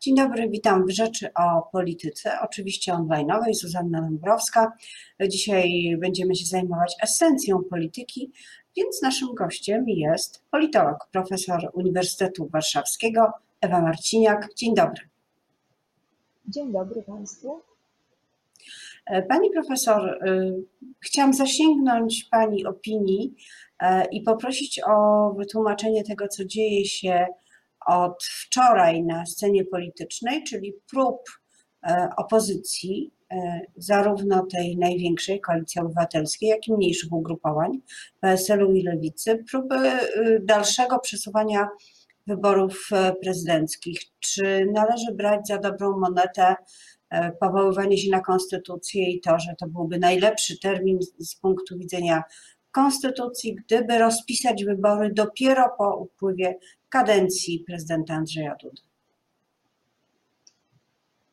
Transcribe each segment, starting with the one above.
Dzień dobry, witam w Rzeczy o Polityce, oczywiście online'owej, Zuzanna Dąbrowska. Dzisiaj będziemy się zajmować esencją polityki, więc naszym gościem jest politolog, profesor Uniwersytetu Warszawskiego Ewa Marciniak. Dzień dobry. Dzień dobry Państwu. Pani profesor, y, chciałam zasięgnąć Pani opinii y, i poprosić o wytłumaczenie tego, co dzieje się od wczoraj na scenie politycznej, czyli prób e, opozycji, e, zarówno tej największej koalicji obywatelskiej, jak i mniejszych ugrupowań PSL-u i Lewicy, próby e, dalszego przesuwania wyborów prezydenckich. Czy należy brać za dobrą monetę powoływanie się na konstytucję i to, że to byłby najlepszy termin z punktu widzenia konstytucji, gdyby rozpisać wybory dopiero po upływie kadencji prezydenta Andrzeja Dudy.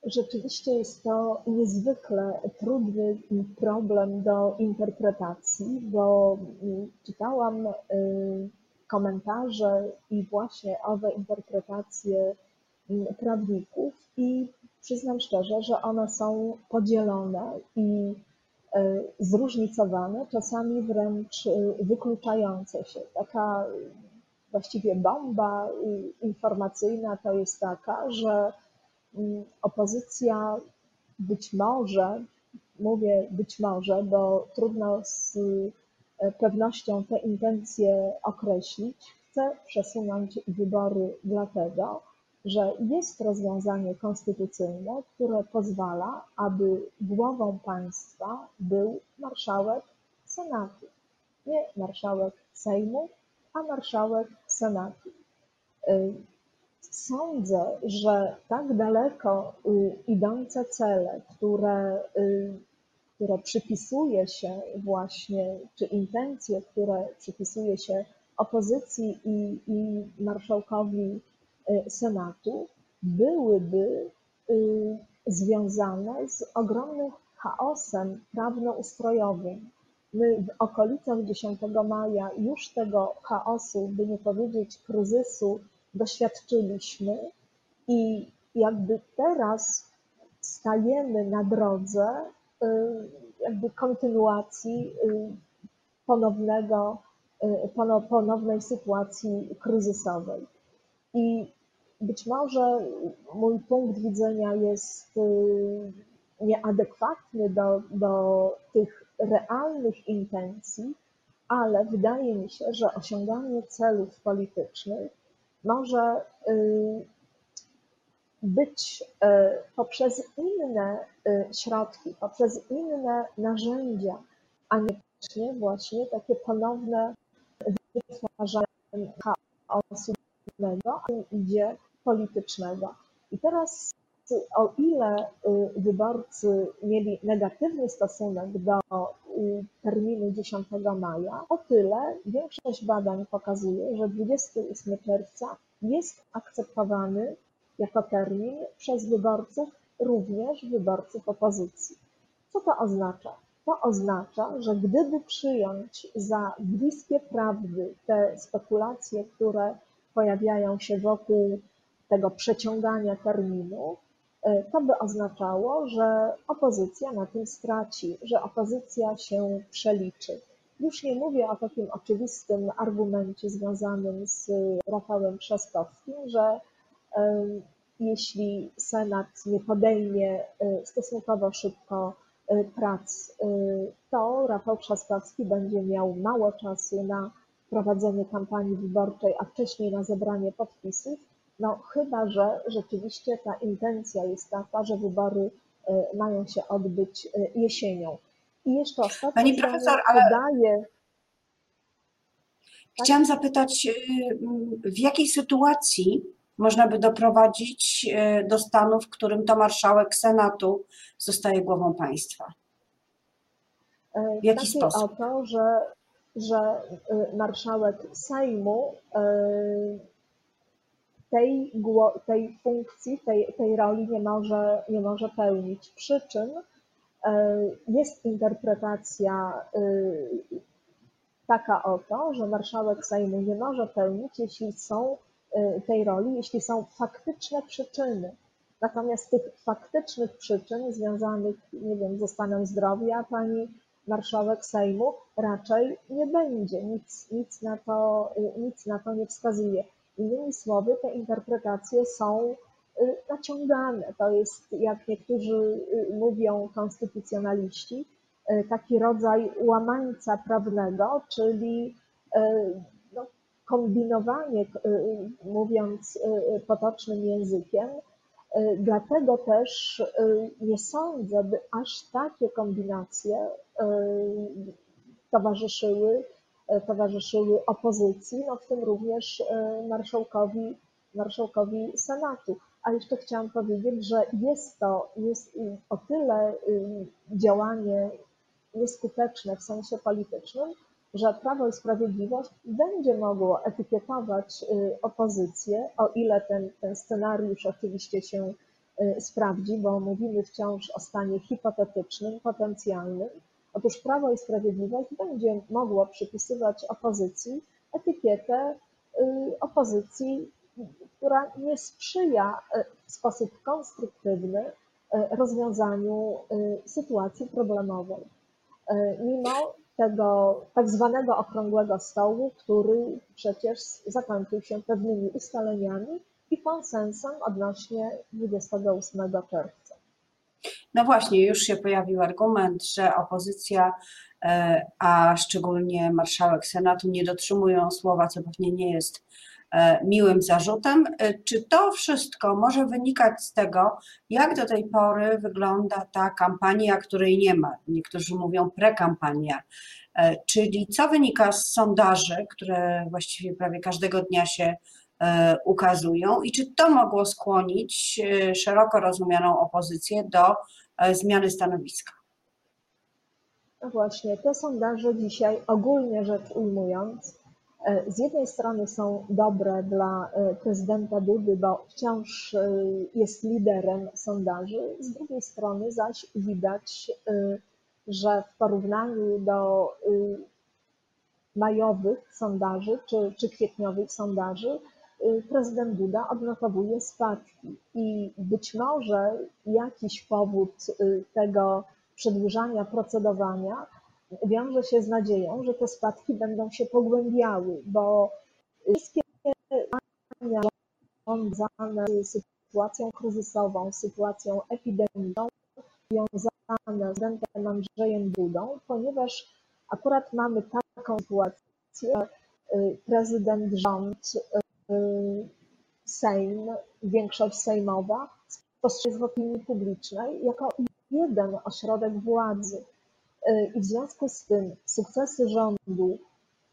Rzeczywiście jest to niezwykle trudny problem do interpretacji, bo mm, czytałam y, komentarze i właśnie owe interpretacje mm, prawników i przyznam szczerze, że one są podzielone i y, zróżnicowane, czasami wręcz y, wykluczające się. Taka właściwie bomba informacyjna to jest taka, że mm, opozycja być może, mówię być może, bo trudno z e, pewnością te intencje określić, chce przesunąć wybory dlatego, że jest rozwiązanie konstytucyjne, które pozwala, aby głową państwa był marszałek Senatu. Nie marszałek Sejmu, a marszałek Senatu. Y, sądzę, że tak daleko y, idące cele, które, y, które przypisuje się właśnie, czy intencje, które przypisuje się opozycji i, i marszałkowi Senatu, byłyby związane z ogromnym chaosem prawno-ustrojowym, w okolicach 10 maja już tego chaosu, by nie powiedzieć kryzysu, doświadczyliśmy i jakby teraz stajemy na drodze y, jakby kontynuacji y, ponownego, y, ponownej sytuacji kryzysowej. I być może mój punkt widzenia jest nieadekwatny do, do tych realnych intencji, ale wydaje mi się, że osiąganie celów politycznych może y, być y, poprzez inne y, środki, poprzez inne narzędzia, a nie właśnie takie ponowne wytwarzanie chaosu, idzie politycznego. I teraz o ile y, wyborcy mieli negatywny stosunek do y, terminu 10 maja, o tyle większość badań pokazuje, że 28 czerwca jest akceptowany jako termin przez wyborców, również wyborców opozycji. Co to oznacza? To oznacza, że gdyby przyjąć za bliskie prawdy te spekulacje, które pojawiają się wokół tego przeciągania terminu, to by oznaczało, że opozycja na tym straci, że opozycja się przeliczy. Już nie mówię o takim oczywistym argumencie związanym z Rafałem Trzaskowskim, że e, jeśli Senat nie podejmie e, stosunkowo szybko prac, to Rafał Trzaskowski będzie miał mało czasu na prowadzenie kampanii wyborczej, a wcześniej na zebranie podpisów no chyba, że rzeczywiście ta intencja jest taka, że wybory e, mają się odbyć e, jesienią. I jeszcze ostatnie Pani profesor, ale podaję... chciałam zapytać, e, w jakiej sytuacji można by doprowadzić do stanu, w którym to marszałek Senatu zostaje głową państwa? W jaki sposób? o to, że, że marszałek Sejmu tej, tej funkcji, tej, tej roli nie może, nie może pełnić. Przy czym e, jest interpretacja e, taka oto, że marszałek Sejmu nie może pełnić, jeśli są tej roli, jeśli są faktyczne przyczyny. Natomiast tych faktycznych przyczyn związanych, nie wiem, ze stanem zdrowia pani marszałek Sejmu raczej nie będzie. Nic, nic, na, to, nic na to nie wskazuje. Innymi słowy, te interpretacje są y, naciągane. To jest, jak niektórzy y, mówią konstytucjonaliści, y, taki rodzaj łamańca prawnego, czyli no, kombinowanie, mówiąc potocznym językiem, Dlatego też nie sądzę, by aż takie kombinacje towarzyszyły, towarzyszyły opozycji, no w tym również marszałkowi, marszałkowi Senatu. A jeszcze chciałam powiedzieć, że jest to jest o tyle działanie nieskuteczne w sensie politycznym, że Prawo i Sprawiedliwość będzie mogło etykietować opozycję, o ile ten, ten scenariusz oczywiście się sprawdzi, bo mówimy wciąż o stanie hipotetycznym, potencjalnym. Otóż Prawo i Sprawiedliwość będzie mogło przypisywać opozycji etykietę opozycji, która nie sprzyja w sposób konstruktywny rozwiązaniu sytuacji problemowej. Mimo tego tak zwanego okrągłego stołu, który przecież zakończył się pewnymi ustaleniami i konsensem odnośnie 28 czerwca. No właśnie, już się pojawił argument, że opozycja, e, a szczególnie marszałek Senatu nie dotrzymują słowa, co pewnie nie jest E, miłym zarzutem. E, czy to wszystko może wynikać z tego, jak do tej pory wygląda ta kampania, której nie ma? Niektórzy mówią prekampania, czyli co wynika z sondaży, które właściwie prawie każdego dnia się ukazują i czy to mogło skłonić szeroko rozumianą opozycję do zmiany stanowiska? No właśnie, te sondaże dzisiaj ogólnie rzecz ujmując E, z jednej strony są dobre dla e, prezydenta Dudy, bo wciąż e, jest liderem sondaży, z drugiej strony zaś widać, że w porównaniu do majowych sondaży czy, czy kwietniowych sondaży, prezydent Duda odnotowuje spadki. I być może jakiś powód tego przedłużania procedowania wiąże się z nadzieją, że te spadki będą się pogłębiały, bo wszystkie działania związane z sytuacją kryzysową, sytuacją epidemiczną, związane z prezydentem Andrzejem Dudą, ponieważ akurat mamy taką sytuację, y, prezydent, rząd, y, Sejm, większość sejmowa postrzega w opinii publicznej jako jeden ośrodek władzy. I w związku z tym sukcesy rządu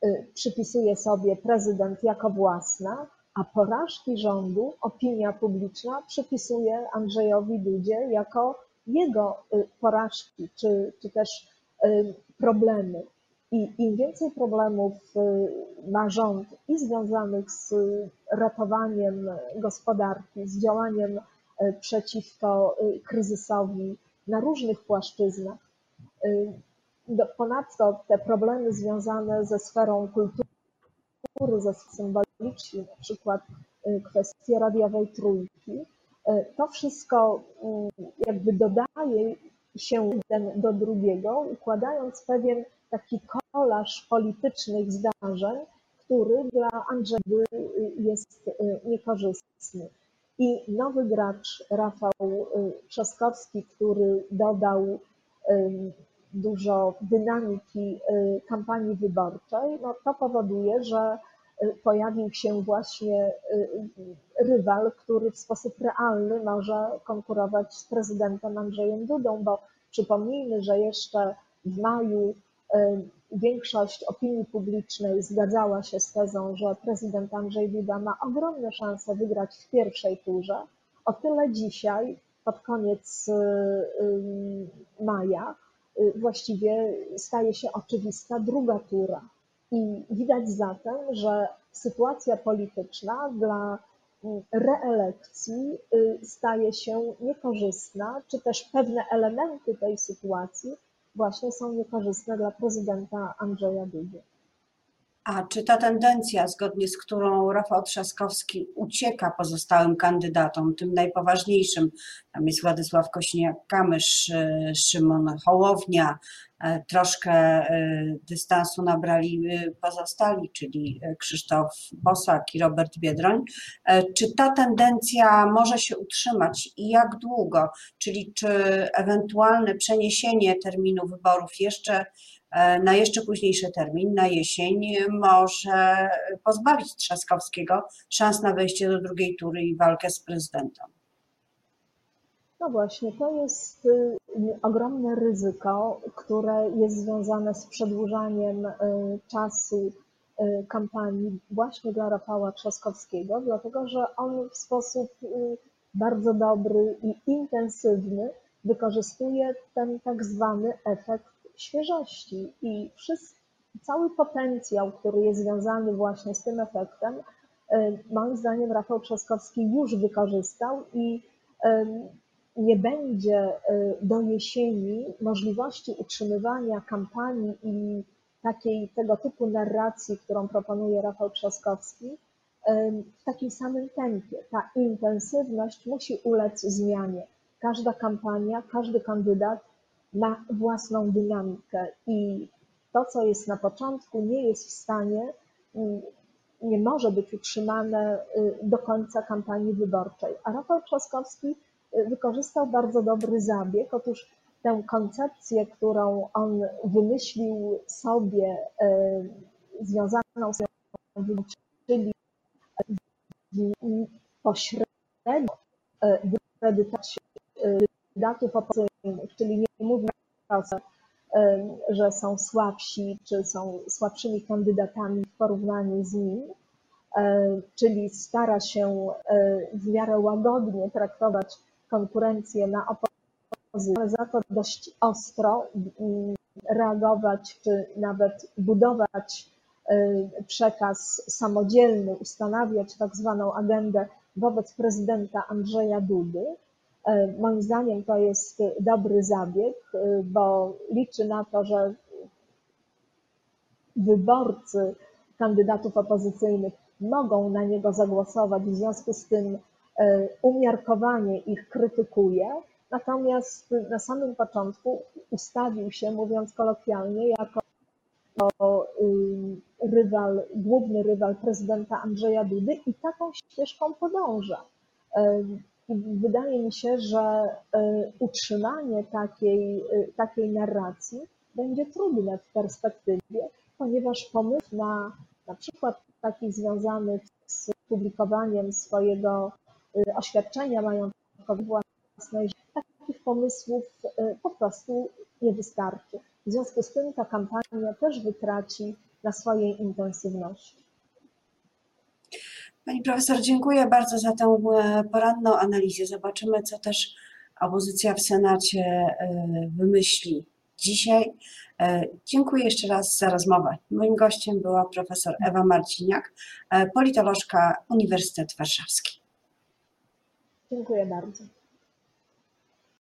y, przypisuje sobie prezydent jako własne, a porażki rządu opinia publiczna przypisuje Andrzejowi Dudzie jako jego y, porażki, czy, czy też y, problemy. I im więcej problemów ma rząd i związanych z ratowaniem gospodarki, z działaniem przeciwko kryzysowi na różnych płaszczyznach, Y, ponadto te problemy związane ze sferą kultury, ze symboliczną, na przykład y, kwestie radiowej trójki, y, to wszystko jakby dodaje się jeden do drugiego, układając pewien taki kolaż politycznych zdarzeń, który dla Andrzeja jest niekorzystny. I nowy gracz, Rafał Trzaskowski, który dodał dużo dynamiki y, kampanii wyborczej, no to powoduje, że y, pojawił się właśnie y, rywal, który w sposób realny może konkurować z prezydentem Andrzejem Dudą, bo przypomnijmy, że jeszcze w maju większość opinii publicznej zgadzała się z tezą, że prezydent Andrzej Duda ma ogromne szanse wygrać w pierwszej turze. O tyle dzisiaj, pod koniec maja, Y, właściwie staje się oczywista druga tura. I widać zatem, że sytuacja polityczna dla reelekcji y, staje się niekorzystna, czy też pewne elementy tej sytuacji właśnie są niekorzystne dla prezydenta Andrzeja Dudy. A czy ta tendencja, zgodnie z którą Rafał Trzaskowski ucieka pozostałym kandydatom, tym najpoważniejszym, tam jest Władysław Kośniak-Kamysz, y, Szymon Hołownia, troszkę y, dystansu nabrali pozostali, czyli Krzysztof Bosak i Robert Biedroń. Czy ta tendencja może się utrzymać i jak długo? Czyli czy ewentualne przeniesienie terminu wyborów jeszcze E, na jeszcze późniejszy termin, na jesień, może pozbawić Trzaskowskiego szans na wejście do drugiej tury i walkę z prezydentem. No właśnie, to jest y, ogromne ryzyko, które jest związane z przedłużaniem y, czasu y, kampanii właśnie dla Rafała Trzaskowskiego, dlatego że on w sposób bardzo dobry i intensywny wykorzystuje ten tak zwany efekt świeżości. I cały potencjał, który jest związany właśnie z tym efektem, moim zdaniem Rafał Trzaskowski już wykorzystał i nie będzie e, do jesieni możliwości utrzymywania kampanii i takiej tego typu narracji, którą proponuje Rafał Trzaskowski, w takim samym tempie. Ta intensywność musi ulec zmianie. Każda kampania, każdy kandydat ma własną dynamikę i to, co jest na początku, nie jest w stanie, mm, nie może być utrzymane y, do końca kampanii wyborczej. A Rafał Trzaskowski y, wykorzystał bardzo dobry zabieg. Otóż tę koncepcję, którą on wymyślił sobie, y, związaną z czyli pośrednio dyskredytację kandydatów opozycyjnych, czyli nie mówi że są słabsi, czy są słabszymi kandydatami w porównaniu z nim, czyli stara się w miarę łagodnie traktować konkurencję na opozycję, ale za to dość ostro reagować, czy nawet budować przekaz samodzielny, ustanawiać tak zwaną agendę wobec prezydenta Andrzeja Dudy, E, moim zdaniem to jest dobry zabieg, e, bo liczy na to, że wyborcy kandydatów opozycyjnych mogą na niego zagłosować, w związku z tym umiarkowanie ich krytykuje, natomiast na samym początku ustawił się, mówiąc kolokwialnie, jako rywal, główny rywal prezydenta Andrzeja Dudy i taką ścieżką podąża. Wydaje mi się, że e, utrzymanie takiej, e, takiej narracji będzie trudne w perspektywie, ponieważ pomysł na na przykład taki związany z publikowaniem swojego e, oświadczenia majątkowego własnej, takich pomysłów po prostu nie wystarczy. W związku z tym ta kampania też wytraci na swojej intensywności. Pani profesor, dziękuję bardzo za tę e, poranną analizę. Zobaczymy, co też opozycja w Senacie e, wymyśli dzisiaj. E, dziękuję jeszcze raz za rozmowę. Moim gościem była profesor Ewa Marciniak, politolożka Uniwersytet Warszawski. Dziękuję bardzo.